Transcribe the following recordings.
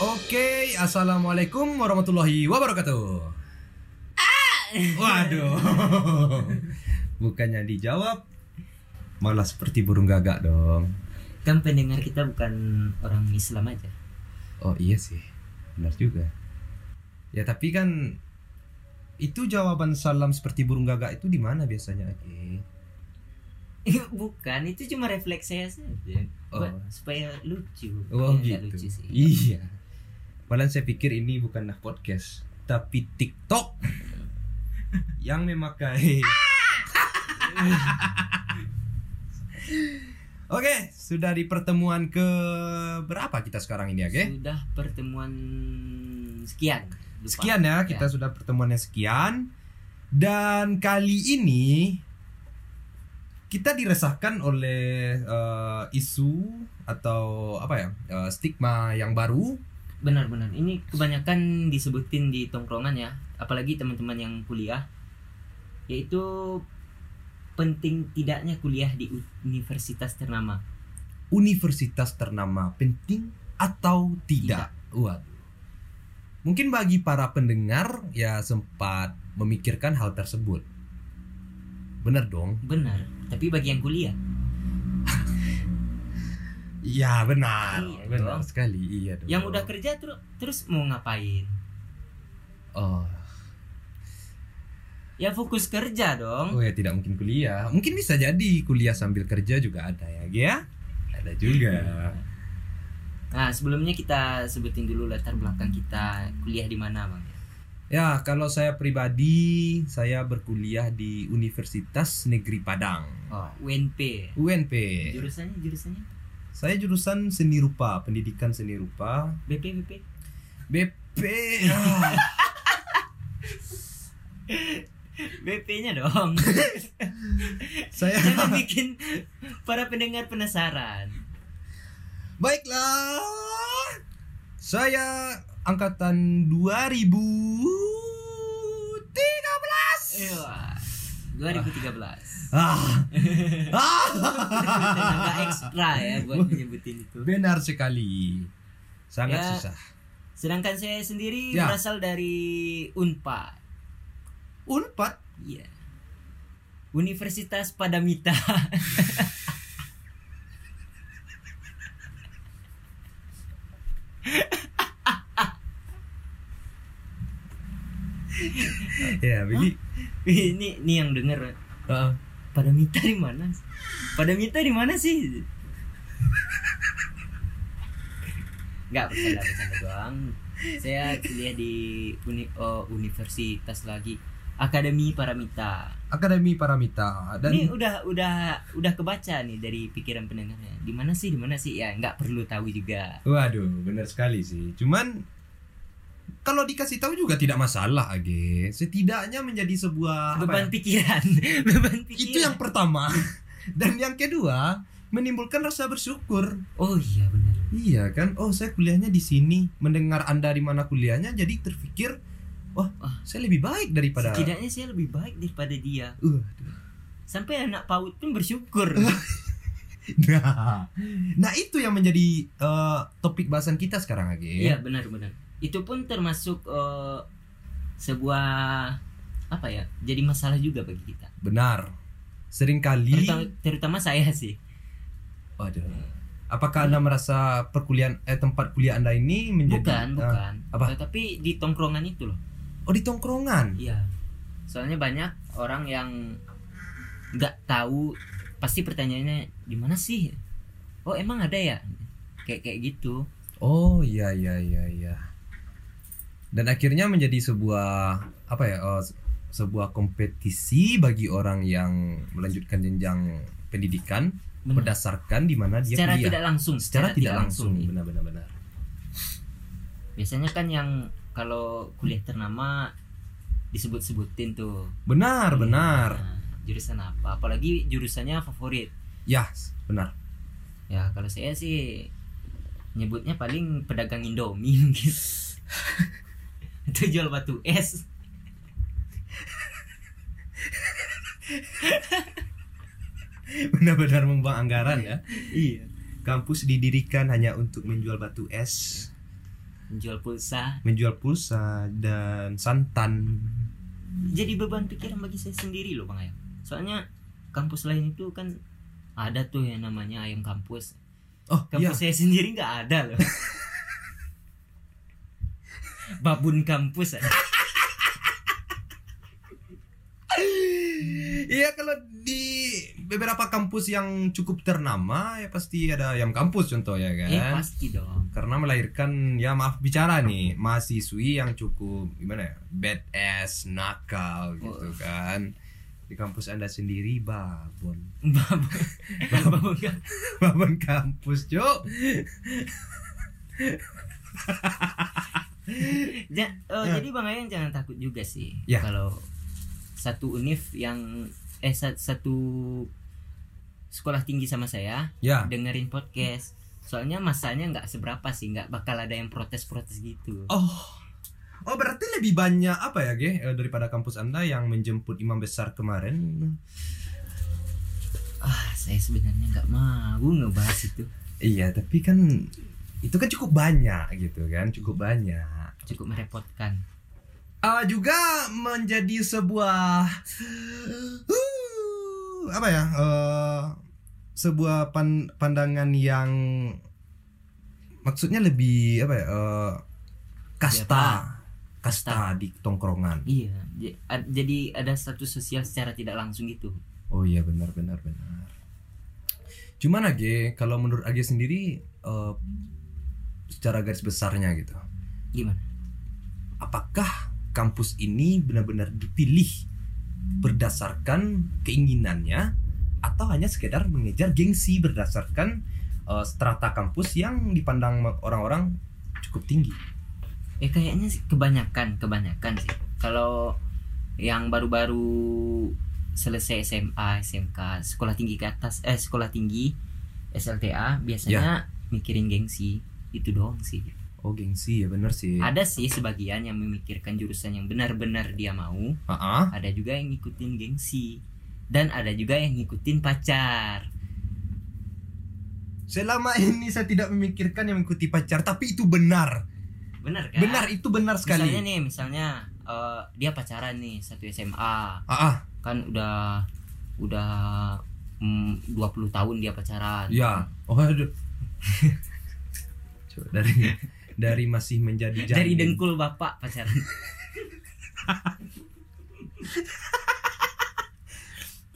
Oke, assalamualaikum warahmatullahi wabarakatuh. Waduh, bukannya dijawab, malah seperti burung gagak dong. Kan pendengar kita bukan orang Islam aja. Oh iya sih, benar juga. Ya tapi kan itu jawaban salam seperti burung gagak itu di mana biasanya Age? bukan, itu cuma refleks saya saja. Oh. Supaya lucu. Oh Ya, gitu. lucu sih. Iya. Malah saya pikir ini bukanlah podcast, tapi TikTok yang memakai. Oke, sudah di pertemuan ke berapa kita sekarang ini, Age? Sudah pertemuan sekian. Lupa. Sekian ya, kita sudah pertemuannya sekian. Dan kali ini kita diresahkan oleh eh, isu atau apa ya eh, stigma yang baru. Benar-benar. Ini kebanyakan disebutin di tongkrongan ya, apalagi teman-teman yang kuliah, yaitu penting tidaknya kuliah di universitas ternama. Universitas ternama penting atau tidak? Waduh. Mungkin bagi para pendengar ya sempat memikirkan hal tersebut. Bener dong? Benar. Tapi bagi yang kuliah, Iya benar, Iya benar dong. sekali. Iya dong. yang udah kerja terus terus mau ngapain? Oh, Ya fokus kerja dong. Oh ya tidak mungkin kuliah. Mungkin bisa jadi kuliah sambil kerja juga ada ya, Gia? Ada juga. Nah, sebelumnya kita sebutin dulu latar belakang kita kuliah di mana, Bang. Ya, kalau saya pribadi, saya berkuliah di Universitas Negeri Padang. Oh, UNP. UNP. Jurusannya jurusannya Saya jurusan seni rupa, pendidikan seni rupa. BP BP. BP. Ah, BP-nya dong. saya Jangan bikin para pendengar penasaran. Baiklah. Saya angkatan 2013. Iya. 2013. Ah. ah. Ekstra ya buat menyebutin itu. Benar sekali. Sangat Ya. susah. Sedangkan saya sendiri Ya. berasal dari Unpad. Unpad. Iya. Universitas Padamita. Ya, Billy. Ini ini yang denger Heeh. Padamita di mana? Padamita di mana sih? Enggak bercanda bercanda doang. Saya kuliah di uni, oh, universitas lagi Akademi Paramita. Akademi Paramita dan Ini udah udah udah kebaca nih dari pikiran pendengarnya. Di mana sih? Di mana sih? Ya nggak perlu tahu juga. waduh, benar sekali sih. Cuman kalau dikasih tahu juga tidak masalah, Age. Setidaknya menjadi sebuah Beban ya? pikiran. Beban pikiran. Itu yang pertama. Dan yang kedua, menimbulkan rasa bersyukur. Oh iya benar. Iya kan? Oh, saya kuliahnya di sini. Mendengar Anda di mana kuliahnya jadi terpikir, wah, Wah. saya lebih baik daripada Setidaknya saya lebih baik daripada dia. Uh, Sampai anak PAUD pun bersyukur. Nah, nah itu yang menjadi eh, topik bahasan kita sekarang lagi. Iya benar-benar. Itu pun termasuk eh, sebuah apa ya? Jadi masalah juga bagi kita. Benar. Seringkali Terutama, terutama saya sih. Waduh. Apakah Anda merasa perkuliahan eh tempat kuliah Anda ini menjadi Bukan, eh, bukan. apa? Tapi di tongkrongan itu loh. oh di tongkrongan. Iya. Soalnya banyak orang yang nggak tahu pasti pertanyaannya di mana sih? Oh, emang ada ya? Kayak kayak gitu. Oh iya iya iya iya. Dan akhirnya menjadi sebuah apa ya? se- sebuah kompetisi bagi orang yang melanjutkan jenjang pendidikan Benar. berdasarkan di mana dia Secara kuliah. tidak langsung, secara, tidak langsung. nih. Benar. Biasanya kan yang kalau kuliah ternama disebut-sebutin tuh. Benar benar. Nah, jurusan apa? Apalagi jurusannya favorit. Ya, benar. Ya, kalau saya sih nyebutnya paling pedagang Indomie mungkin. Itu jual batu es. Benar-benar membuang anggaran ya. Iya. Kampus didirikan hanya untuk menjual batu es. menjual pulsa menjual pulsa dan santan. jadi beban pikiran bagi saya sendiri loh bang ayam soalnya kampus lain itu kan ada tuh yang namanya ayam kampus Oh iya. kampus saya sendiri nggak ada loh babun kampus ada. Iya kalau di beberapa kampus yang cukup ternama ya pasti ada ayam kampus contohnya kan. eh pasti dong Karena melahirkan ya maaf bicara nih mahasiswi yang cukup gimana ya badass nakal gitu Oh. kan. Di kampus anda sendiri babon babun kam- babon kampus cuk. Ja- oh, Eh. jadi bang ayam jangan takut juga sih Ya. kalau satu univ yang eh sa- satu sekolah tinggi sama saya Ya. dengerin podcast soalnya masanya nggak seberapa sih nggak bakal ada yang protes-protes gitu Oh. Oh berarti lebih banyak apa ya Ge eh, daripada kampus anda yang menjemput imam besar kemarin? ah saya sebenarnya nggak mau ngebahas itu Iya tapi kan itu kan cukup banyak gitu kan cukup banyak. Cukup merepotkan Ah juga menjadi sebuah uh, apa ya eh, sebuah pan- pandangan yang maksudnya lebih apa ya eh, kasta kasta di tongkrongan. iya jadi ada status sosial secara tidak langsung gitu Oh iya benar benar benar. Cuman Age kalau menurut Age sendiri eh, secara garis besarnya gitu. gimana Apakah kampus ini benar-benar dipilih berdasarkan keinginannya atau hanya sekedar mengejar gengsi berdasarkan eh, strata kampus yang dipandang orang-orang cukup tinggi? eh kayaknya sih kebanyakan kebanyakan sih. Kalau yang baru-baru selesai SMA SMK sekolah tinggi ke atas eh sekolah tinggi SLTA biasanya mikirin gengsi. Itu doang sih Oh gengsi ya benar sih. ada sih sebagian yang memikirkan jurusan yang benar-benar dia mau Ah, ada juga yang ngikutin gengsi dan ada juga yang ngikutin pacar Selama ini saya tidak memikirkan yang mengikuti pacar, tapi itu benar. benar kan Benar itu benar sekali. misalnya nih misalnya eh, dia pacaran nih satu SMA Ah, ah, kan udah udah mm, 20 tahun dia pacaran ya. Oh aduh. Coba dari dari masih menjadi janin. dari dengkul bapak pacaran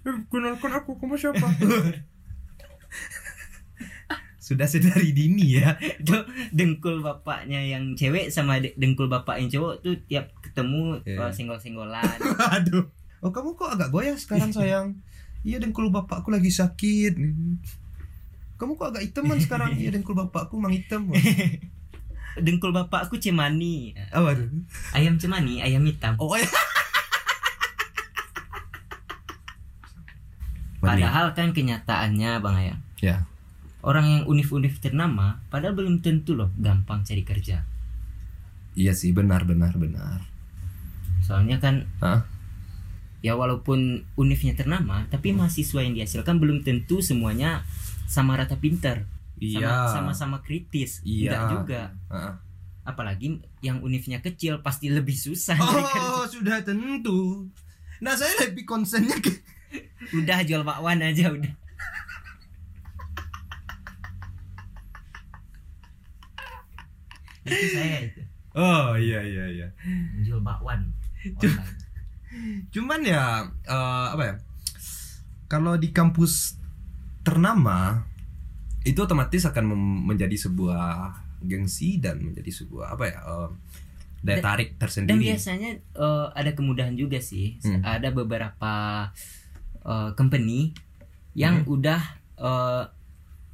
Kenalkan aku kamu siapa? Sudah sedari dini ya. itu dengkul bapaknya yang cewek sama de- dengkul bapak yang cowok tuh tiap ketemu Iya. eh, senggol-senggolan Aduh. Oh kamu kok agak goyah sekarang sayang? Iya dengkul bapakku lagi sakit. Kamu kok agak hitaman sekarang? Iya dengkul bapakku mang hitam. Dengkul bapakku cemani Oh, aduh. ayam cemani ayam hitam Oh ya. padahal kan kenyataannya bang ayam Ya. orang yang univ-univ ternama padahal belum tentu loh gampang cari kerja Iya sih benar benar benar. soalnya kan Hah? ya walaupun univnya ternama tapi mahasiswa yang dihasilkan belum tentu semuanya sama rata pinter Iya. sama sama kritis Iya. enggak juga Heeh. apalagi yang univnya kecil pasti lebih susah cari kerja. Oh sudah tentu. Nah saya lebih konsennya ke udah jual bakwan aja udah itu saya itu Oh iya iya iya. jual bakwan online. Cuman ya eh, apa ya? Kalau di kampus ternama itu otomatis akan menjadi sebuah gengsi dan menjadi sebuah apa ya? eh, daya Dan- tarik dan tersendiri. biasanya eh, ada kemudahan juga sih Hmm. ada beberapa eh, company yang Hmm. udah eh,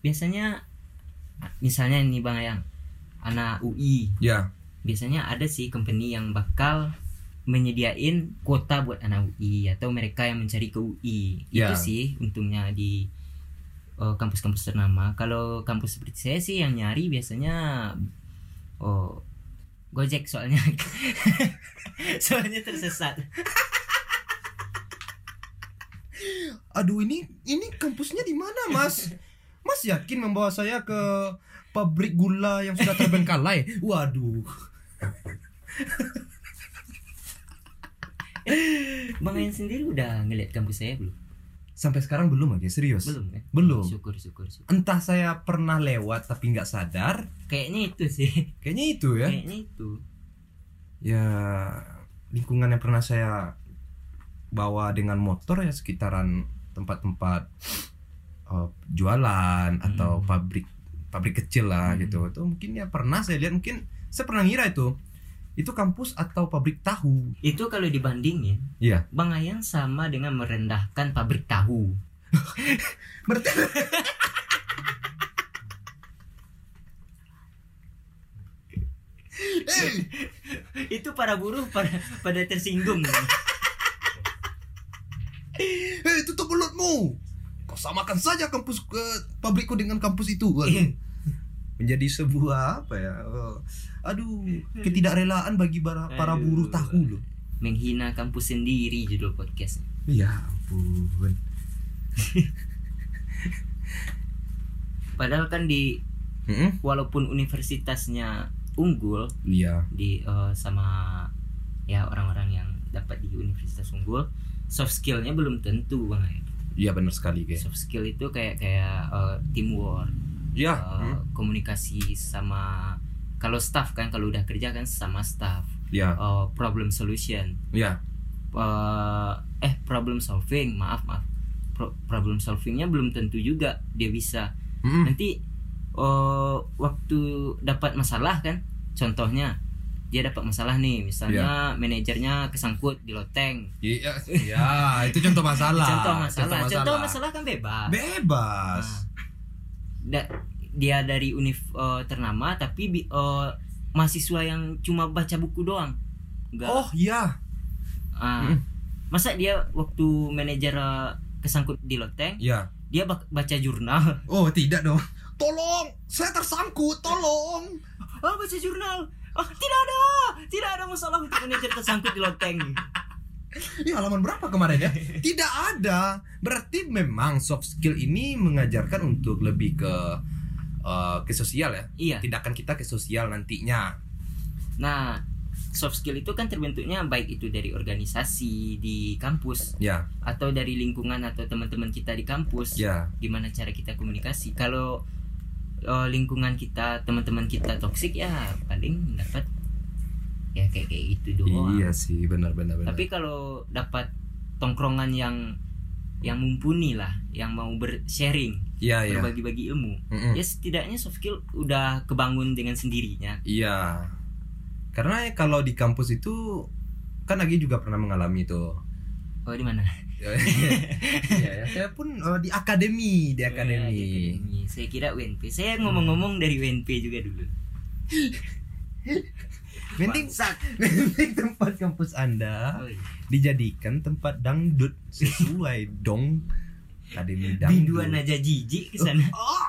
biasanya misalnya ini bang yang anak UI Ya. biasanya ada sih company yang bakal menyediain kuota buat anak UI atau mereka yang mencari ke UI itu Ya. sih untungnya di eh, kampus-kampus ternama kalau kampus seperti saya sih yang nyari biasanya oh Gojek soalnya soalnya tersesat Aduh ini ini kampusnya di mana Mas? Mas yakin membawa saya ke pabrik gula yang sudah terbengkalai. Waduh. Bang Ayan sendiri udah ngeliat kampus saya belum? Sampai sekarang belum aja serius. Belum kan? Belum. Syukur syukur syukur. Entah saya pernah lewat tapi nggak sadar. Kayaknya itu sih. Kayaknya itu ya. Kayaknya itu. Ya lingkungan yang pernah saya bawa dengan motor ya sekitaran tempat-tempat eh, jualan atau Hmm. pabrik pabrik kecil lah Hmm. gitu. Itu mungkin ya pernah saya lihat mungkin saya pernah ngira itu itu kampus atau pabrik tahu. Itu kalau dibandingin, Iya. Bang Ayan sama dengan merendahkan pabrik tahu. Berarti itu para buruh pada pada tersinggung. Hei tutup mulutmu Kau samakan saja kampus ke pabrikku dengan kampus itu Waduh. Menjadi sebuah apa ya oh, Aduh Ketidakrelaan bagi para, para buruh tahu loh. Menghina kampus sendiri judul podcast. Ya ampun. Padahal kan di Mm-mm. walaupun universitasnya unggul Iya. di eh, sama ya orang-orang yang dapat di universitas unggul, soft skillnya belum tentu bang. Iya benar sekali guys Soft skill itu kayak kayak eh, teamwork, Ya eh, hmm. komunikasi sama kalau staff kan kalau udah kerja kan sama staff, Ya. Eh, problem solution, Ya. Eh eh problem solving maaf maaf. Pro- problem solvingnya belum tentu juga dia bisa. Mm-mm. nanti eh waktu dapat masalah kan contohnya dia dapat masalah nih misalnya manajernya kesangkut di loteng. Iya ya, itu contoh masalah. Contoh masalah. Contoh masalah kan bebas. Bebas. Nah, da- dia dari univ eh, ternama tapi eh, mahasiswa yang cuma baca buku doang. Nggak- Oh iya. Ah, mm. masa dia waktu manajer eh, kesangkut di loteng Ya dia baca jurnal? Oh tidak dong. Tolong Saya tersangkut Tolong. Ah baca jurnal? Ah tidak ada. Tidak ada masalah untuk manajer tersangkut di loteng Ini halaman berapa kemarin ya? Tidak ada. Berarti memang soft skill ini mengajarkan untuk lebih ke eh, ke sosial ya. iya Tindakan kita ke sosial nantinya. nah soft skill itu kan terbentuknya baik itu dari organisasi di kampus Ya, atau dari lingkungan atau teman-teman kita di kampus ya. gimana cara kita komunikasi kalau eh, lingkungan kita teman-teman kita toksik ya paling dapat ya kayak kayak gitu doang Iya sih, benar benar benar. tapi kalau dapat tongkrongan yang yang mumpuni lah yang mau bersharing Iya, iya. berbagi-bagi ilmu Mm-mm. ya setidaknya soft skill udah kebangun dengan sendirinya Iya. Karena ya kalau di kampus itu kan lagi juga pernah mengalami itu. oh di mana Iya, ya. Saya pun eh, di akademi, di Ya, di akademi. akademi. saya kira UNP saya ngomong-ngomong dari UNP juga dulu Mending tempat kampus Anda oh, iya. dijadikan tempat dangdut sesuai dong akademi dangdut. biduan aja jijik ke sana Oh,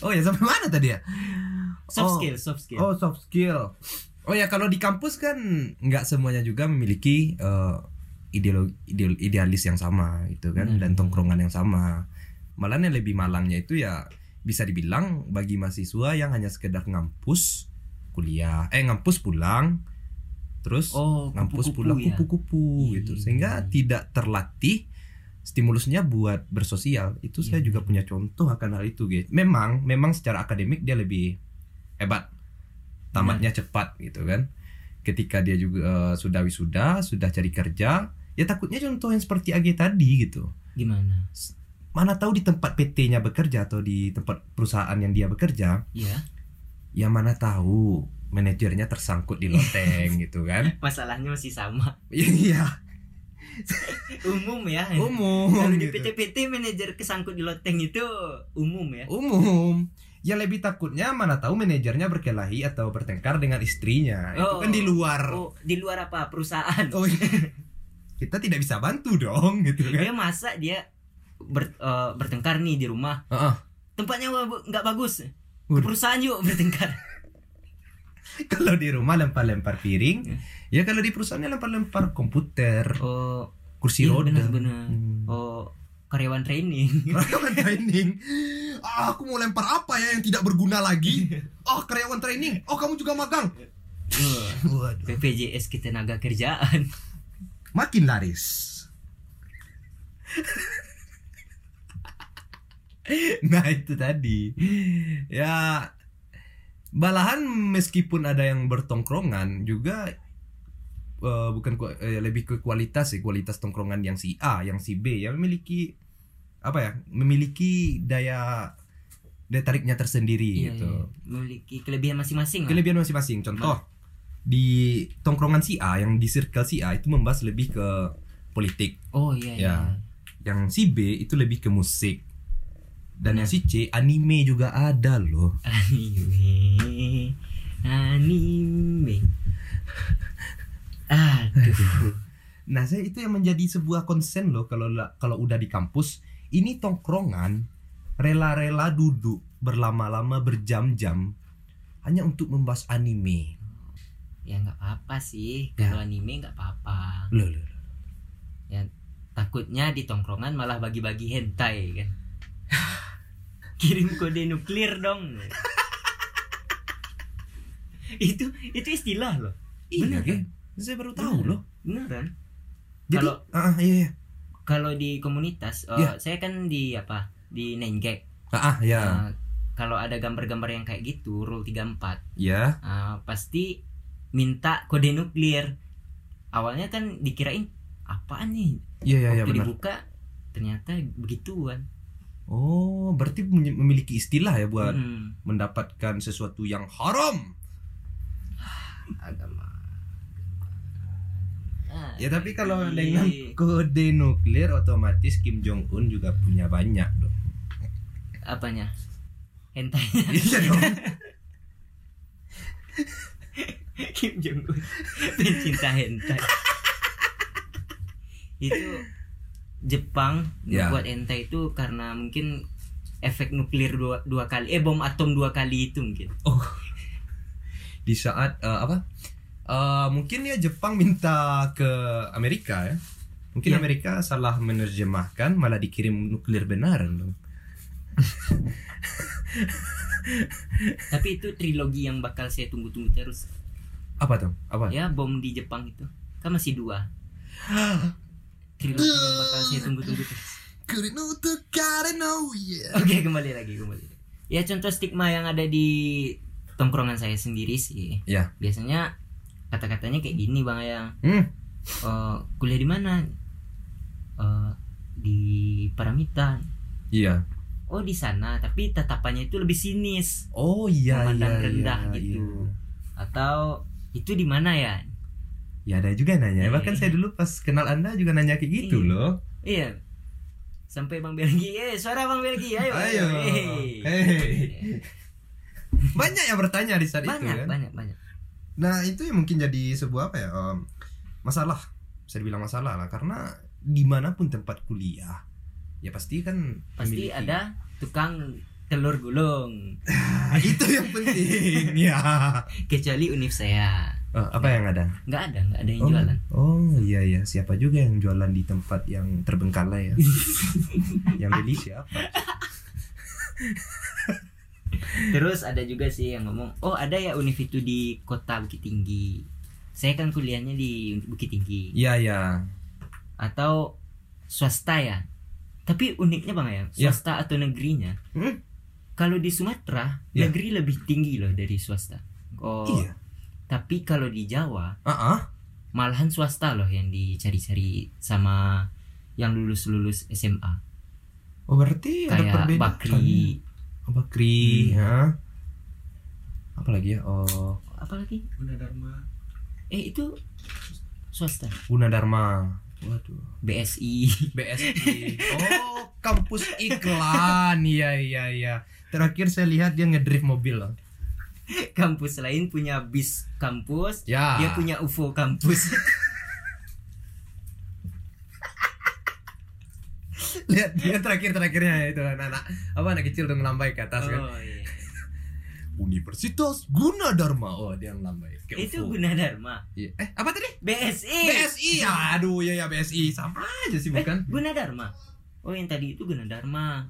oh ya sampai mana tadi ya? soft Oh. skill soft skill Oh soft skill. Oh ya kalau di kampus kan nggak semuanya juga memiliki eh, ideologi ideal- idealis yang sama gitu kan Benar. dan tongkrongan yang sama. Malah yang lebih malangnya itu ya bisa dibilang bagi mahasiswa yang hanya sekedar ngampus kuliah, eh ngampus pulang, terus oh ngampus kupu-kupu pulang ya? kupu-kupu Iya, gitu. iya, sehingga iya. tidak terlatih stimulusnya buat bersosial. Itu saya Iya, juga iya. punya contoh akan hal itu guys memang memang secara akademik dia lebih hebat. Tamatnya cepat gitu kan. Ketika dia juga eh, sudah wisuda sudah cari kerja ya takutnya contoh yang seperti AG tadi gitu. Gimana? Mana tahu di tempat PT-nya bekerja atau di tempat perusahaan yang dia bekerja ya ya mana tahu. Manajernya tersangkut di loteng gitu kan. Masalahnya masih sama. Iya umum ya. Umum kalau di gitu. PT-PT manajer kesangkut di loteng itu umum ya. Umum. Yang lebih takutnya mana tahu manajernya berkelahi atau bertengkar dengan istrinya. Itu Oh. kan di luar. Oh di luar apa? Perusahaan? Oh iya. kita tidak bisa bantu dong gitu kan. Dia masa dia ber- eh, bertengkar nih di rumah. Heeh. tempatnya wa- nggak bagus ke perusahaan yuk bertengkar kalau di rumah lempar-lempar piring Hmm. ya kalau di perusahaannya lempar-lempar komputer oh kursi iya, roda. benar-benar. Hmm. oh karyawan training. Karyawan training. Ah, aku mau lempar apa ya yang tidak berguna lagi? Oh karyawan training. Oh kamu juga magang? Waduh. BPJS ketenaga kerjaan. Makin laris nah itu tadi. Ya malahan meskipun ada yang bertongkrongan juga eh, bukan eh, lebih ke kualitas ya kualitas tongkrongan yang si A yang si B. Yang memiliki apa ya memiliki daya daya tariknya tersendiri Iya, gitu. iya. memiliki kelebihan masing-masing kelebihan masing-masing. Contoh di tongkrongan si A yang di circle si A itu membahas lebih ke politik. Oh iya Ya. iya. Yang si B itu lebih ke musik dan yang si C anime juga ada loh. Anime. Anime. Aduh. Nah saya itu yang menjadi sebuah konsen loh kalau la- kalau udah di kampus. Ini tongkrongan rela-rela duduk berlama-lama berjam-jam hanya untuk membahas anime. Ya nggak apa-apa sih. Ya. kalau anime nggak apa-apa. Loh, loh, loh. takutnya di tongkrongan malah bagi-bagi hentai kan kirim kode nuklir dong. Itu itu istilah loh. Iya Bener. kan? saya baru tahu loh. Beneran jadi Kalau- ah iya iya. kalau di komunitas eh, Iya. saya kan di apa? Di Nenggek. Ah ah, ya Eh, kalau ada gambar-gambar yang kayak gitu rule 34 ya eh, pasti minta kode nuklir. Awalnya kan dikirain apaan nih? Iya iya iya waktu benar. dibuka ternyata begituan oh berarti memiliki istilah ya buat Mm, mendapatkan sesuatu yang haram. Agama. Ah, Ya tapi kalau iya. dengan kode nuklir otomatis Kim Jong Un juga punya banyak dong. apanya? Hentai. Iya dong. Kim Jong Un pencinta hentai. Itu Jepang Ya. membuat hentai itu karena mungkin efek nuklir dua, dua kali eh bom atom dua kali itu mungkin Di saat eh, apa? Eh, mungkin ya Jepang minta ke Amerika ya. Mungkin Iya. Amerika salah menerjemahkan malah dikirim nuklir benaran dong. tapi itu trilogi yang bakal saya tunggu-tunggu terus Apa tuh? Apa? ya bom di Jepang itu kan masih dua yang bakal saya tunggu-tunggu terus oke kembali lagi kembali ya contoh stigma yang ada di tongkrongan saya sendiri sih Ya. biasanya kata-katanya kayak gini bang Ayang Hmm. Eh, kuliah di mana Eh, di Paramita Iya. oh di sana tapi tatapannya itu lebih sinis Oh iya Memandang iya, rendah iya, gitu. iya. atau itu di mana ya Ya ada juga nanya. Iya. Bahkan saya dulu pas kenal Anda juga nanya kayak gitu Iya. loh. iya sampai bang Belgi eh suara bang Belgi ayo Ayo. Hey. Hey. Banyak yang bertanya di saat itu banyak kan. banyak banyak Nah itu yang mungkin jadi sebuah apa ya em, masalah bisa dibilang masalah lah karena di mana pun tempat kuliah ya pasti kan pasti memiliki- ada tukang telur gulung itu yang penting ya kecuali univ saya Eh, apa yang ada nggak ada nggak ada yang oh, jualan oh iya iya siapa juga yang jualan di tempat yang terbengkalai ya yang beli siapa Terus ada juga sih yang ngomong, oh ada ya univ itu di kota Bukit Tinggi. Saya kan kuliahnya di Bukit Tinggi iya iya atau swasta ya. Tapi uniknya bang ya, Ya. swasta atau negerinya. Hmm? Kalau di Sumatera Ya. negeri lebih tinggi loh dari swasta. Oh, iya tapi kalau di Jawa ah ah. malahan swasta loh yang dicari-cari sama yang lulus-lulus SMA. oh berarti ada Kayak perbedaan Bakri, Oh, Bakri Hmm. ya apa lagi ya oh apalagi? Gunadarma Eh itu swasta. Gunadarma waduh BSI. BSI. Oh, kampus iklan. Iya, iya, iya. Terakhir saya lihat dia ngedrift mobil loh. kampus lain punya bis kampus Ya. dia punya UFO kampus lihat dia terakhir terakhirnya itu anak-anak apa anak kecil tuh ngelambai ke atas kan. oh, iya. Universitas Gunadarma. Oh, dia ngelambai. Kayak itu UFO. Gunadarma Iya. Eh, apa tadi? BSI BSI. Aduh, ya ya BSI. Sama aja sih Eh, bukan? Gunadarma oh yang tadi itu Gunadarma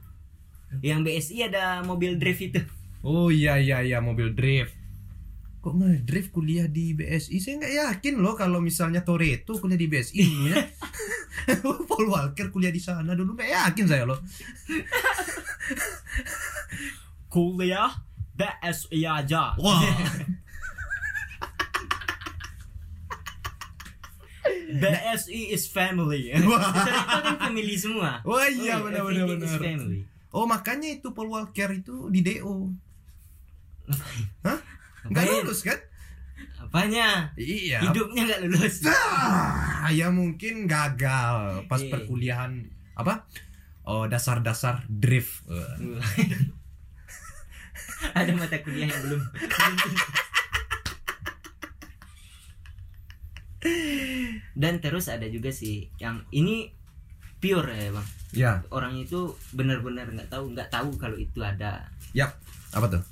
yang BSI ada mobil drift itu Oh iya iya iya mobil drift. Kok ngedrift kuliah di BSI? Saya nggak yakin loh kalau misalnya Toretto kuliah di BSI ya. Paul Walker kuliah di sana dulu nggak yakin saya loh. kuliah BSI aja Wah. BSI is family. Toretto kan family semua Wah iya Oh, benar benar benar. family. Oh makanya itu Paul Walker itu di DO. Hah? Nggak Ngapain? lulus kan? Apanya? Iya. Hidupnya nggak lulus. Ah, ya mungkin gagal pas Iya. perkuliahan apa? Oh dasar-dasar drift. Ada mata kuliah yang belum. Dan terus ada juga sih yang ini pure ya bang. Ya, Orangnya itu benar-benar nggak tahu nggak tahu kalau itu ada yap. Apa tuh?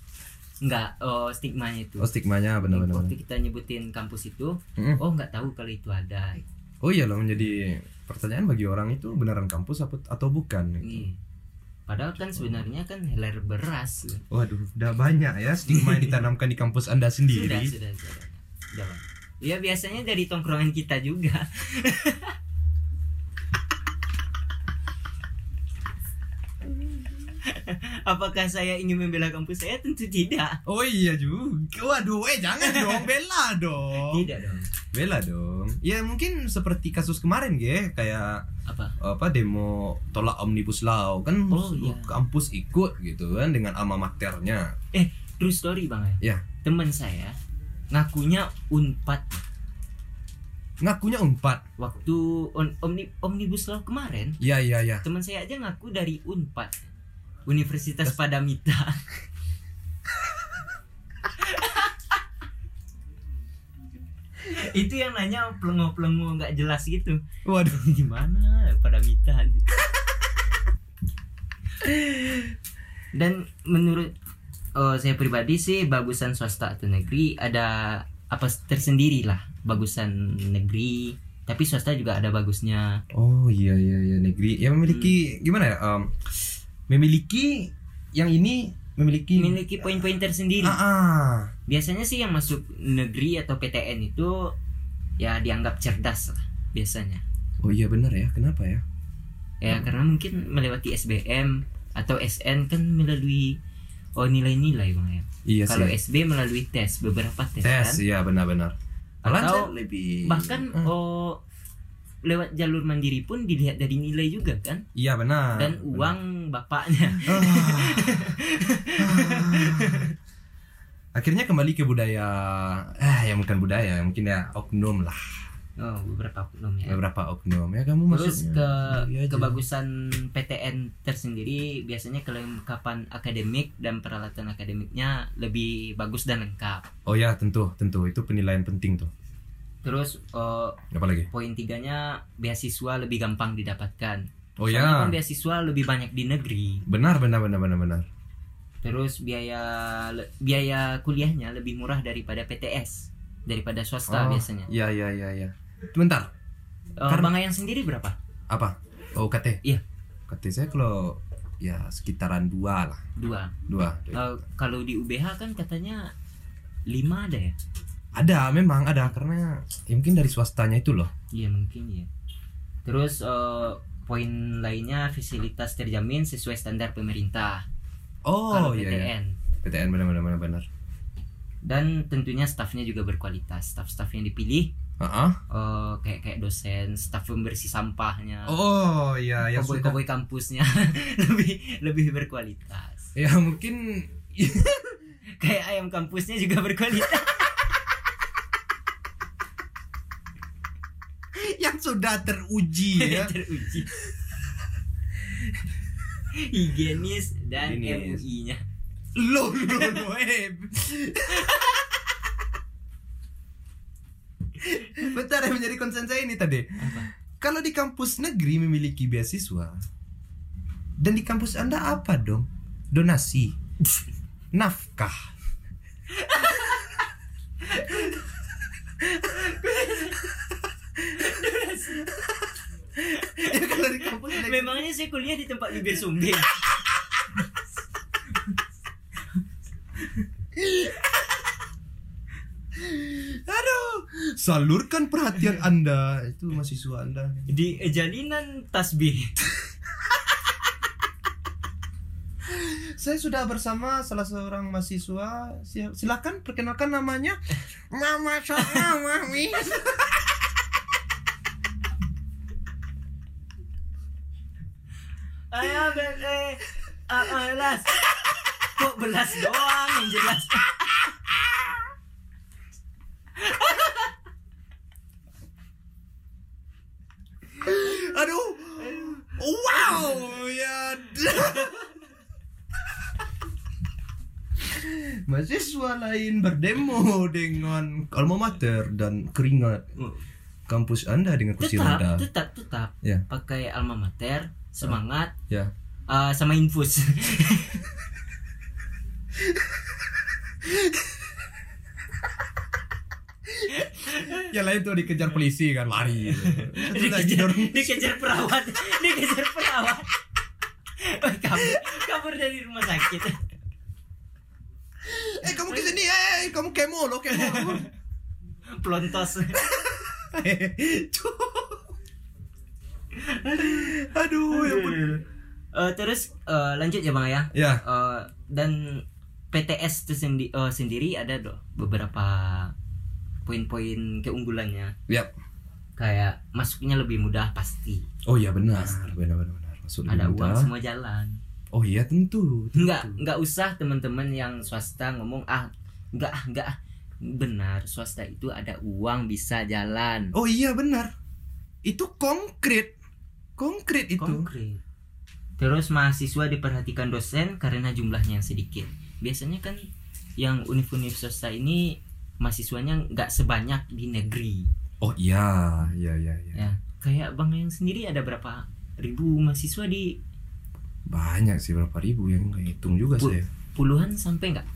Nggak oh stigmanya itu. Oh stigmanya benar-benar. Waktu kita nyebutin kampus itu, Mm-mm. oh nggak tahu kalau itu ada. Oh iya loh menjadi pertanyaan bagi orang itu beneran kampus apa atau bukan? Iya. Padahal kan sebenarnya kan heler beras. Waduh, udah banyak ya stigma yang ditanamkan di kampus Anda Sudah, sendiri. sudah, sudah. Sudah, Bang. Ya biasanya dari tongkrongan kita juga. Apakah saya ingin membela kampus saya? Tentu tidak. Oh iya juga. Waduh, eh jangan dong, bela dong. Tidak dong. Bela dong. Ya mungkin seperti kasus kemarin ge, kayak Apa? apa demo tolak omnibus law kan Oh, iya. kampus ikut gitu kan dengan alma maternya. Eh, true story bang Ya. Teman saya ngakunya unpad Ngakunya unpad. waktu on, omni, omnibus law kemarin. Iya iya iya. Teman saya aja ngaku dari unpad Universitas Padamita. itu yang nanya pelengo-pelengo nggak jelas gitu Waduh. gimana Padamita dan menurut oh, saya pribadi sih bagusan swasta atau negeri ada apa tersendiri lah bagusan negeri tapi swasta juga ada bagusnya Oh iya iya iya negeri. Ya memiliki gimana ya? em, memiliki yang ini memiliki memiliki poin-poin tersendiri Ah, ah. biasanya sih yang masuk negeri atau PTN itu ya dianggap cerdas lah biasanya Oh iya benar ya. Kenapa ya? ya karena mungkin melewati SBM atau SN kan melalui oh nilai-nilai bang ya Iya kalau sih. SB melalui tes beberapa tes, Tes kan iya benar-benar. Atau lebih bahkan Ah. oh lewat jalur mandiri pun dilihat dari nilai juga kan Iya benar. dan benar. uang bapaknya Ah. Ah. Akhirnya kembali ke budaya eh ya bukan budaya, mungkin ya oknum lah. oh beberapa oknum ya Beberapa oknum. Ya kamu Terus maksudnya ke aja. kebagusan PTN tersendiri biasanya kelengkapan akademik dan peralatan akademiknya lebih bagus dan lengkap. Oh ya, tentu, tentu itu penilaian penting tuh. Terus eh, Apa lagi? poin tiganya beasiswa lebih gampang didapatkan. Oh Soalnya ya. kan beasiswa lebih banyak di negeri. Benar benar benar benar benar. Terus biaya le- biaya kuliahnya lebih murah daripada PTS daripada swasta Oh, biasanya. Iya iya iya iya. Sebentar. Eh, karena- Bang Ayang sendiri berapa? Apa? Oh KT. Iya. KT saya kalau ya sekitaran dua lah. Dua. Dua. Eh, kalau di UBH kan katanya lima ada ya? Ada memang ada karena ya mungkin dari swastanya itu loh. Iya mungkin ya. Terus eh, poin lainnya fasilitas terjamin sesuai standar pemerintah. Oh kalau iya iya. PTN. PTN benar benar benar benar. Dan tentunya stafnya juga berkualitas. Staff-staff yang dipilih Heeh. eh, kayak kayak dosen, staf pembersih sampahnya, Oh iya ya sudah. koboi-koboi kampusnya lebih lebih berkualitas. Ya mungkin Kayak ayam kampusnya juga berkualitas. yang sudah teruji ya. Teruji. Higienis dan. MUI-nya. Loh, loh, loh, eh. Bentar yang menjadi konsen saya ini tadi. Apa? Kalau di kampus negeri memiliki beasiswa dan di kampus Anda apa dong? Donasi. Nafkah. Ya Memangnya saya kuliah di tempat bibir sumbing. Aduh, salurkan perhatian Anda. Itu mahasiswa Anda. Di jalinan tasbih. Saya sudah bersama salah seorang mahasiswa. Si- Silakan perkenalkan namanya. Nama saya Mami. Ayo ben eh ah, ah, belas. Kok belas doang yang jelas. Aduh. Wow, ya. Mahasiswa lain berdemo dengan alma mater dan keringat kampus Anda dengan kursi Tetap, roda. tetap, tetap. Ya. Pakai alma mater, semangat, Ya. Ah, sama infus. Yang lain tuh dikejar polisi kan lari. Dikejar, dikejar perawat, dikejar perawat. Oh, kabur, kabur dari rumah sakit. Eh kamu ke sini, eh kamu kemo lo kemo. Pelontos. Aduh, ya Eh, terus eh, lanjut ya bang ya. Ya. Eh, dan PTS itu sendi- eh, sendiri ada doh beberapa poin-poin keunggulannya. Yap. Kayak masuknya lebih mudah pasti. Oh iya benar, Pasti. benar benar benar. Masuk Ada lebih uang mudah. semua jalan. Oh iya tentu. tentu. Enggak, enggak usah teman-teman yang swasta ngomong ah enggak ah enggak ah. Benar, swasta itu ada uang bisa jalan. Oh iya benar. Itu konkret. Konkret itu. Konkret. Terus mahasiswa diperhatikan dosen karena jumlahnya yang sedikit. Biasanya kan yang univ-univ swasta ini mahasiswanya nggak sebanyak di negeri. Oh iya, iya iya iya. Ya, kayak bang yang sendiri ada berapa ribu mahasiswa di Banyak sih berapa ribu yang hitung juga Pu- saya. puluhan sampai nggak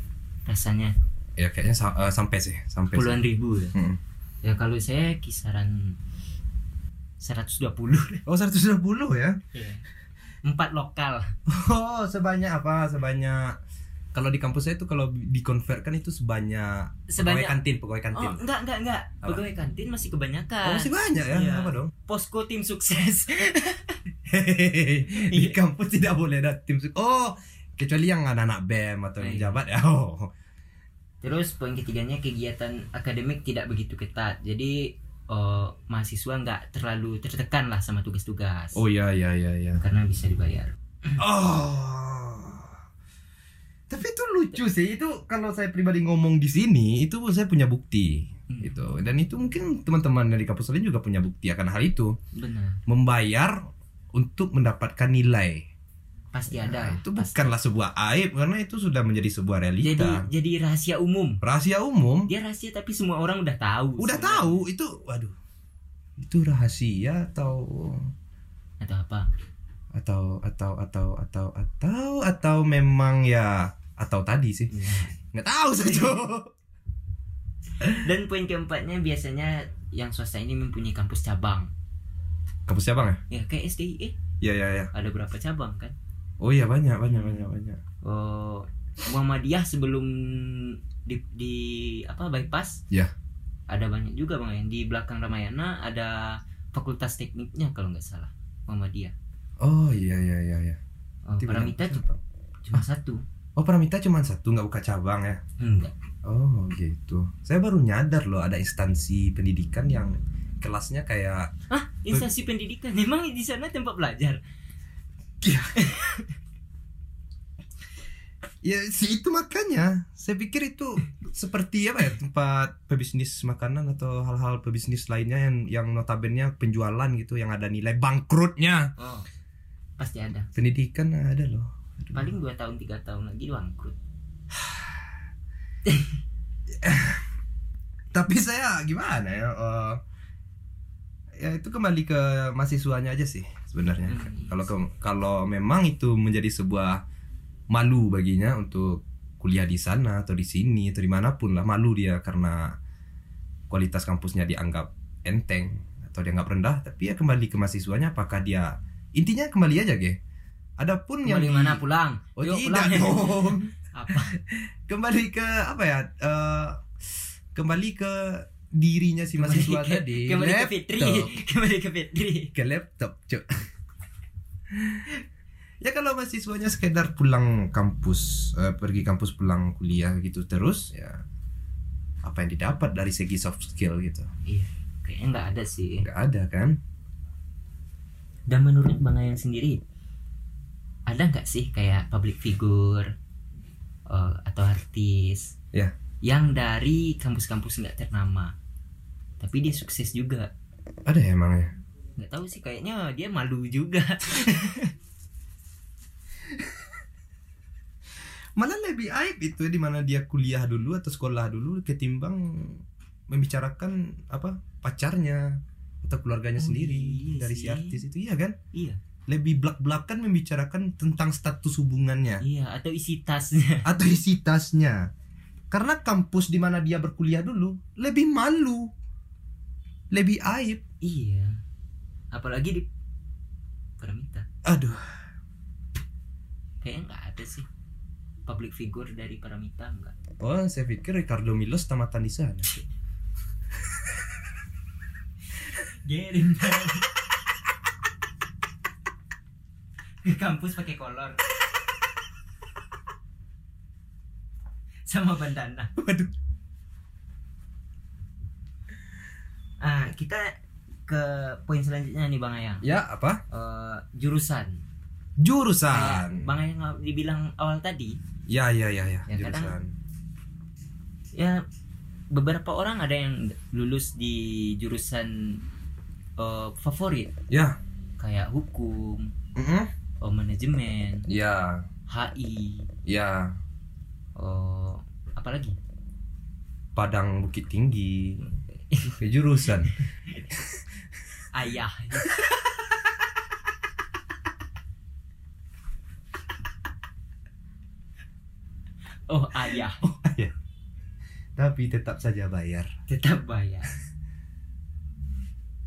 rasanya Ya kayaknya sa- eh, sampai sih, sampai. puluhan sih. ribu ya. Mm. Ya kalau saya kisaran 120 Oh 120 ya? Empat lokal. Oh sebanyak apa? Sebanyak kalau di kampus saya itu kalau dikonvertkan itu sebanyak, Sebanyak- pegawai kantin, pegawai Oh kantin. enggak enggak enggak. Apa? Pegawai kantin masih kebanyakan. Oh, masih banyak ya? Iya. Apa dong? Posko tim sukses. di Iya. kampus tidak boleh ada tim suk- Oh, kecuali yang anak-anak BEM atau yang Iya. jabat ya. Oh. Terus poin ketiganya kegiatan akademik tidak begitu ketat. Jadi eh, mahasiswa nggak terlalu tertekan lah sama tugas-tugas. Oh iya iya iya iya. Karena bisa dibayar. Oh. Tapi itu lucu sih. Itu kalau saya pribadi ngomong di sini, itu saya punya bukti Hmm. gitu. Dan itu mungkin teman-teman dari kampus lain juga punya bukti akan hal itu. Benar. Membayar untuk mendapatkan nilai. Pasti Nah, ada. itu Pasti. bukanlah sebuah aib karena itu sudah menjadi sebuah Jadi realita. jadi rahasia umum. Rahasia umum. Dia rahasia tapi semua orang udah tahu. Udah sebenarnya. tahu itu waduh. Itu rahasia atau Atau apa? atau atau atau atau atau atau memang ya atau tadi sih Iya. nggak tahu saja Dan poin keempatnya biasanya yang swasta ini mempunyai kampus cabang. kampus siapa nggak Ya kayak SDIE ya ya ya ada berapa cabang kan? Oh iya banyak banyak banyak banyak Oh, Muhammadiyah sebelum di, di apa bypass? Ya. Ada banyak juga bang yang di belakang Ramayana ada fakultas tekniknya kalau nggak salah Muhammadiyah. oh iya iya iya iya Oh, Paramita cuma, cuma satu. oh Paramita cuma satu nggak buka cabang ya Enggak. oh gitu saya baru nyadar loh ada instansi pendidikan yang kelasnya kayak Ah, instansi pendidikan. Memang di sana tempat belajar. ya sih itu makanya saya pikir itu seperti apa ya tempat pebisnis makanan atau hal-hal pebisnis lainnya yang yang notabene penjualan gitu yang ada nilai bangkrutnya Oh. Pasti ada. pendidikan ada loh Aduh. Paling dua tahun tiga tahun lagi bangkrut. tapi saya gimana ya eh, ya itu kembali ke mahasiswanya aja sih sebenarnya Hmm. kalau kalau memang itu menjadi sebuah malu baginya untuk kuliah di sana atau di sini atau di mana pun lah malu dia karena kualitas kampusnya dianggap enteng atau dianggap rendah tapi ya kembali ke mahasiswanya apakah dia intinya kembali aja ge adapun yang Kembali di- mana pulang? oh Yuk, tidak pulang. dong Apa? kembali ke apa ya eh, kembali ke dirinya si mahasiswa tadi Kembali ke Fitri. Laptop. Kembali ke Fitri. ke laptop cuk ya kalau mahasiswanya sekedar pulang kampus eh, pergi kampus pulang kuliah gitu terus ya apa yang didapat dari segi soft skill gitu Iya, kayaknya nggak ada sih. nggak ada kan Dan menurut Bang Ayang sendiri, ada nggak sih kayak public figure eh, atau artis Ya. yang dari kampus-kampus nggak ternama, tapi dia sukses juga? ada ya emangnya Nggak tahu sih, kayaknya dia malu juga. malah lebih aib itu di mana dia kuliah dulu atau sekolah dulu ketimbang membicarakan apa pacarnya atau keluarganya Oh, sendiri iya dari si sih. artis itu iya kan iya, lebih belak-belakan membicarakan tentang status hubungannya iya, atau isi tasnya. atau isi tasnya karena kampus di mana dia berkuliah dulu lebih malu lebih aib. Iya, apalagi di Paramita. aduh. Kayaknya nggak ada sih public figure dari Paramita enggak. oh saya pikir Ricardo Milos tamatan di sana. Gerin Ke kampus pakai kolor. Sama bandana. Waduh Ah, kita ke poin selanjutnya nih Bang Ayang. Ya apa? Eh, Jurusan. Kayak jurusan Bang Ayang dibilang awal tadi. Ya ya ya ya, Ya, jurusan. Kadang- Ya beberapa orang ada yang lulus di jurusan eh, favorit. Ya. Kayak hukum, Mm-mm. eh, manajemen, ya. HI, ya. Oh, apa lagi? Padang Bukit Tinggi ke jurusan Ayah. oh, ayah. tapi tetap saja bayar Tetap bayar.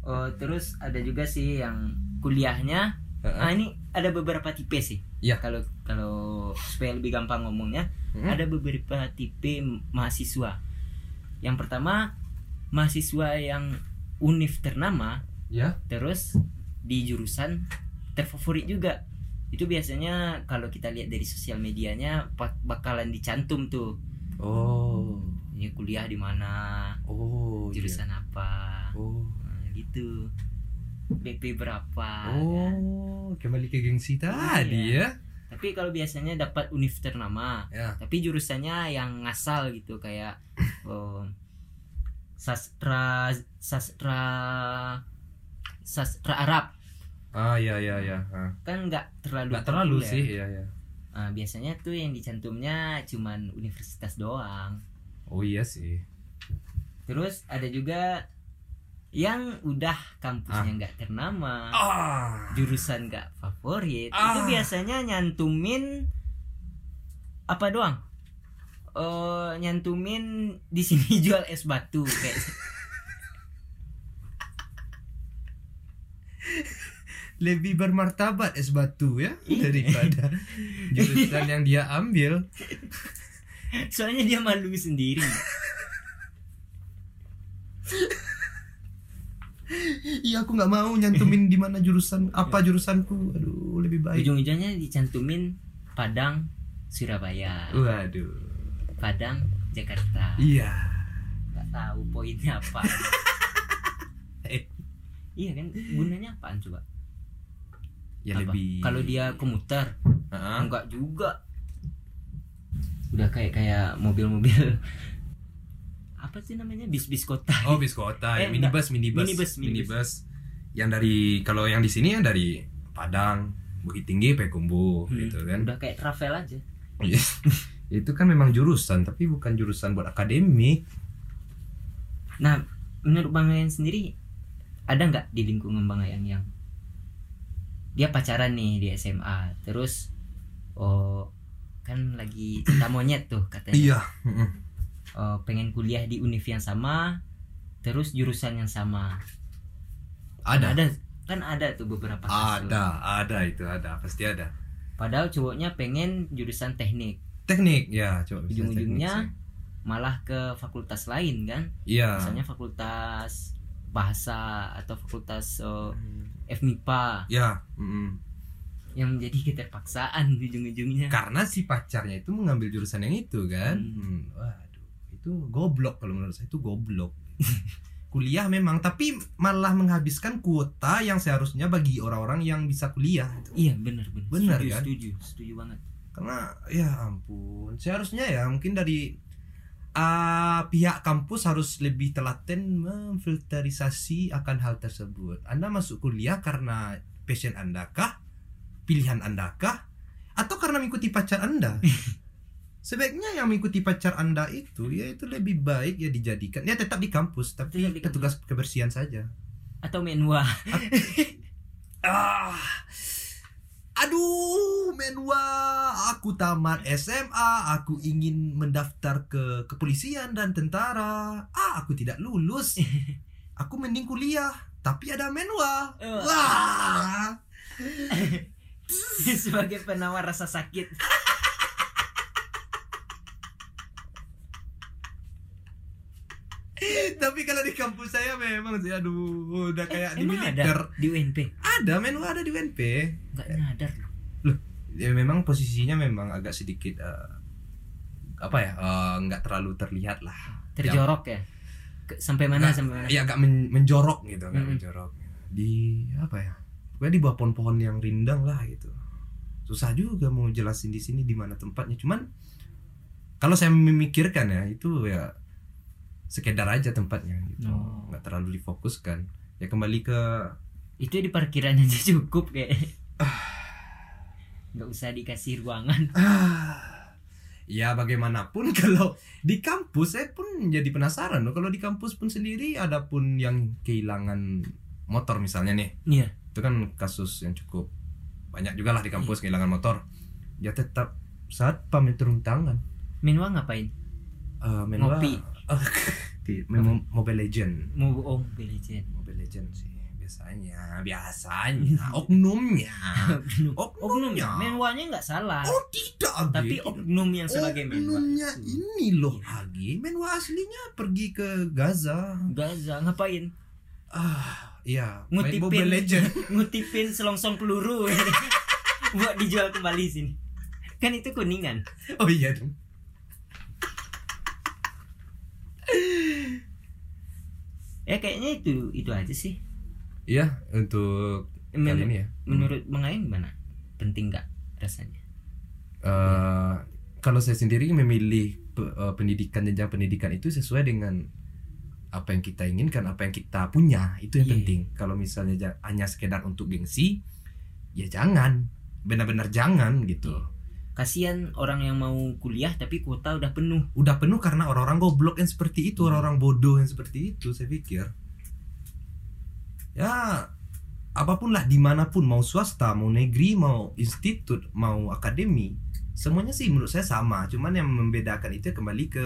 Oh, terus ada juga sih yang kuliahnya. Ah, ini ada beberapa tipe sih. Iya. Kalau kalau supaya lebih gampang ngomongnya, Mm. ada beberapa tipe mahasiswa. Yang pertama, mahasiswa yang univ ternama ya. terus di jurusan terfavorit juga. Itu biasanya kalau kita lihat dari sosial medianya bak- bakalan dicantum tuh. Oh. Ini kuliah di mana? Oh iya. jurusan apa? Oh. Nah, gitu. BP berapa? Oh kembali ke gengsi tadi ya. Tapi kalau biasanya dapat univ ternama ya. tapi jurusannya yang ngasal gitu kayak oh, sastra sastra sastra Arab ah ya ya ya ah. kan nggak terlalu nggak terlalu populer. sih ya ya Nah, biasanya tuh yang dicantumnya cuman universitas doang. oh iya sih Terus ada juga yang udah kampusnya nggak ternama, ah jurusan nggak favorit, Ah. itu biasanya nyantumin apa doang? Oh, nyantumin di sini jual es batu kayak lebih bermartabat es batu ya Iya. daripada jurusan yang dia ambil. Soalnya dia malu sendiri. iya aku nggak mau nyantumin di mana jurusan apa jurusanku. Aduh lebih baik. Ujung-ujungnya dicantumin Padang, Surabaya, waduh Padang, Jakarta. iya nggak tahu poinnya apa Eh. iya kan gunanya apaan coba ya Apa? lebih kalau dia komuter Ah. enggak juga udah kayak kayak mobil-mobil apa sih namanya bis-bis kota Oh bis kota, Eh, ya. minibus, minibus, Minibus, minibus. minibus. Yang dari kalau yang di sini yang dari Padang, Bukit Tinggi, Payakumbuh, Hmm, gitu kan. udah kayak travel aja Iya. itu kan memang jurusan, tapi bukan jurusan buat akademik. nah menurut bang Ayang sendiri ada nggak di lingkungan bang Ayang yang dia pacaran nih di SMA terus oh kan lagi cinta monyet tuh katanya Iya. eh, pengen kuliah di univ yang sama terus jurusan yang sama Ada. ada kan ada tuh beberapa kasus. Ada, ada itu ada, pasti ada. padahal cowoknya pengen jurusan teknik Teknik ya, coba ujung-ujungnya teknik malah ke fakultas lain kan. Iya. misalnya fakultas bahasa atau fakultas uh, FMIPA Ya, mm-mm. yang menjadi keterpaksaan ujung-ujungnya karena si pacarnya itu mengambil jurusan yang itu kan. Hmm. Hmm, Waduh, itu goblok kalau menurut saya itu goblok. kuliah memang tapi malah menghabiskan kuota yang seharusnya bagi orang-orang yang bisa kuliah iya benar benar Benar, setuju, kan? setuju setuju banget karena ya ampun seharusnya ya mungkin dari ah, pihak kampus harus lebih telaten memfilterisasi akan hal tersebut. Anda masuk kuliah karena passion anda kah? Pilihan anda kah? Atau karena mengikuti pacar anda? Sebaiknya yang mengikuti pacar anda itu ya itu lebih baik ya dijadikan. Ya tetap di kampus tapi Tetap di kampus. petugas kebersihan saja. Atau menwa Ah. Aduh, menwa, aku tamat SMA, aku ingin mendaftar ke kepolisian dan tentara. Ah, aku tidak lulus. Aku mending kuliah, tapi ada menwa. Wah. sebagai penawar rasa sakit tapi kalau di kampus saya memang sih aduh udah kayak di emang militer. ada di UNP Ada menwa ada di UNP. nggak nyadar loh Ya memang posisinya memang agak sedikit eh, apa ya? eh, nggak terlalu terlihat lah. terjorok ya Ke- sampai mana Nggak, sampai mana ya agak men- menjorok gitu agak menjorok di apa ya pokoknya di bawah pohon-pohon yang rindang lah gitu susah juga mau jelasin di sini di mana tempatnya cuman kalau saya memikirkan ya itu ya sekedar aja tempatnya gitu. Oh. nggak terlalu difokuskan. Ya kembali ke itu di parkiran aja cukup kayak. Nggak usah dikasih ruangan. Ya bagaimanapun kalau di kampus saya pun jadi penasaran loh. Kalau di kampus pun sendiri ada pun yang kehilangan motor misalnya nih. Iya. Itu kan kasus yang cukup banyak juga lah di kampus kehilangan motor. Ya tetap saat pamit turun tangan. Menwa ngapain? Eh, menwa- Ngopi. di main Mo- Mobile Legend. Mau om legend. Mobile Legend sih biasanya biasanya. Oknumnya. Oknumnya. Menwanya nggak salah. Oh tidak Agi. tapi Tidak. oknum yang sebagai menwa oknumnya itu. ini loh Agi menwa aslinya pergi ke Gaza. Gaza ngapain? Ah iya. Ngutipin. Mobile Legend. Ngutipin selongsong peluru. Buat dijual kembali sini. Kan itu kuningan. Oh iya dong ya kayaknya itu itu aja sih iya untuk Men- kali ini ya menurut Bang Ayang gimana penting nggak rasanya Eh, kalau saya sendiri memilih pe- eh, pendidikan jenjang pendidikan itu sesuai dengan apa yang kita inginkan, apa yang kita punya itu yang Iya. penting. Kalau misalnya hanya sekedar untuk gengsi, ya jangan, benar-benar jangan gitu. Kasihan orang yang mau kuliah tapi kuota udah penuh Udah penuh karena orang-orang goblok yang seperti itu, Hmm. orang-orang bodoh yang seperti itu. Saya pikir, ya apa pun lah di mana pun mau swasta, mau negeri, mau institut, mau akademi, semuanya sih menurut saya sama. Cuman yang membedakan itu kembali ke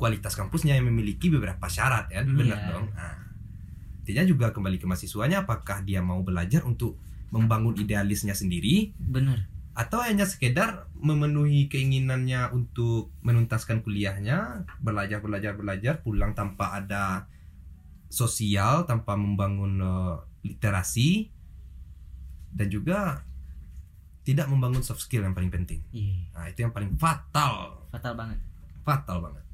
kualitas kampusnya yang memiliki beberapa syarat ya, Hmm, benar iya. dong. Nah, intinya juga kembali ke mahasiswanya, apakah dia mau belajar untuk membangun idealisnya sendiri bener atau hanya sekedar memenuhi keinginannya untuk menuntaskan kuliahnya, belajar belajar belajar, pulang tanpa ada sosial, tanpa membangun eh, literasi dan juga tidak membangun soft skill yang paling penting. iya Nah, itu yang paling fatal, fatal banget fatal banget.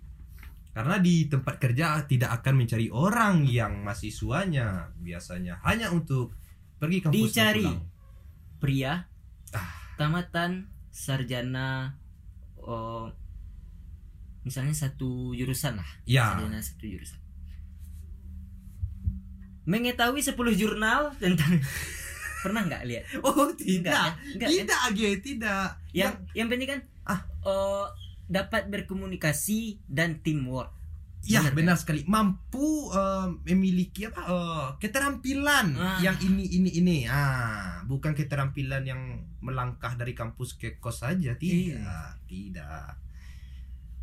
Karena di tempat kerja tidak akan mencari orang yang mahasiswanya biasanya hanya untuk pergi kampus Dicari. pria Ah. Tamatan sarjana oh, misalnya satu jurusan lah Ya, sarjana satu jurusan mengetahui 10 jurnal tentang pernah nggak lihat oh Enggak, tidak. kan? Enggak, kan? tidak Age, tidak yang yang penting kan Ah. eh, dapat berkomunikasi dan teamwork ya Benar, benar sekali mampu eh, memiliki apa eh, keterampilan Ah. yang ini ini ini ah bukan keterampilan yang melangkah dari kampus ke kos saja tidak Iya. tidak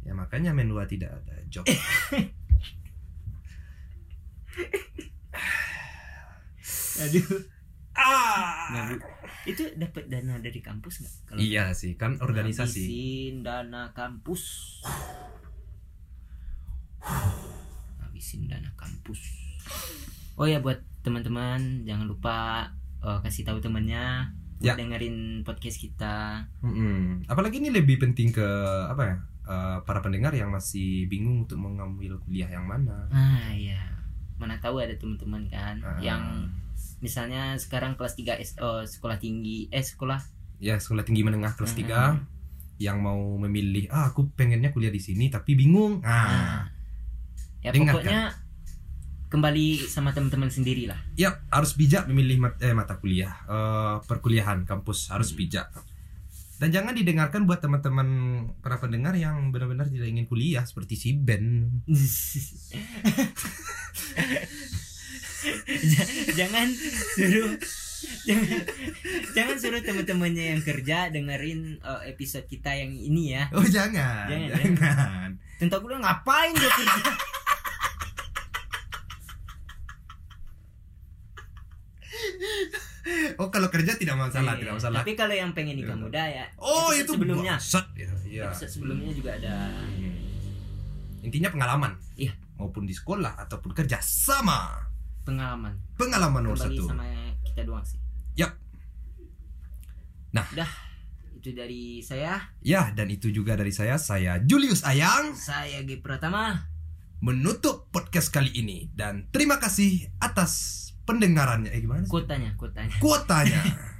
ya makanya menua tidak ada job Aduh. Ah. Ngabur. Itu dapat dana dari kampus nggak? Kalau Iya sih, kan organisasi. Dana kampus. Habisin dana kampus. Oh ya buat teman-teman jangan lupa eh, kasih tahu temannya Ya. dengerin podcast kita. Mm-mm. Apalagi ini lebih penting ke apa ya? eh, para pendengar yang masih bingung untuk mengambil kuliah yang mana. Ah ya. Mana tahu ada teman-teman kan Ah. yang misalnya sekarang kelas 3 S oh, sekolah tinggi eh sekolah Ya, sekolah tinggi menengah kelas Mm-mm. 3 yang mau memilih, ah aku pengennya kuliah di sini tapi bingung. Ah. Ah. Ya Dengarkan. pokoknya kembali sama teman-teman sendiri lah. Ya, harus bijak memilih mat- eh, mata kuliah, eh, perkuliahan kampus harus Hmm. bijak. Dan jangan didengarkan buat teman-teman para pendengar yang benar-benar tidak ingin kuliah seperti si Ben. jangan suruh jangan, jangan suruh teman-temannya yang kerja dengerin uh, episode kita yang ini ya. Oh jangan, Jangan, jangan. Tentang gue ngapain dia kerja? Oh kalau kerja tidak masalah, Iya, tidak masalah. Tapi kalau yang pengen nikah Tidak muda ya. Oh itu sebelumnya. bangsat. Ya, iya. Episode sebelumnya juga ada. Intinya pengalaman. Iya. Maupun di sekolah ataupun kerja sama. pengalaman. Pengalaman nomor satu. sama kita doang sih. Yap. Nah. Udah. Itu dari saya. Ya dan itu juga dari saya. Saya Julius Ayang Saya G Pratama. menutup podcast kali ini dan terima kasih atas pendengarannya. Eh gimana sih? Kuotanya, kuotanya. Kuotanya.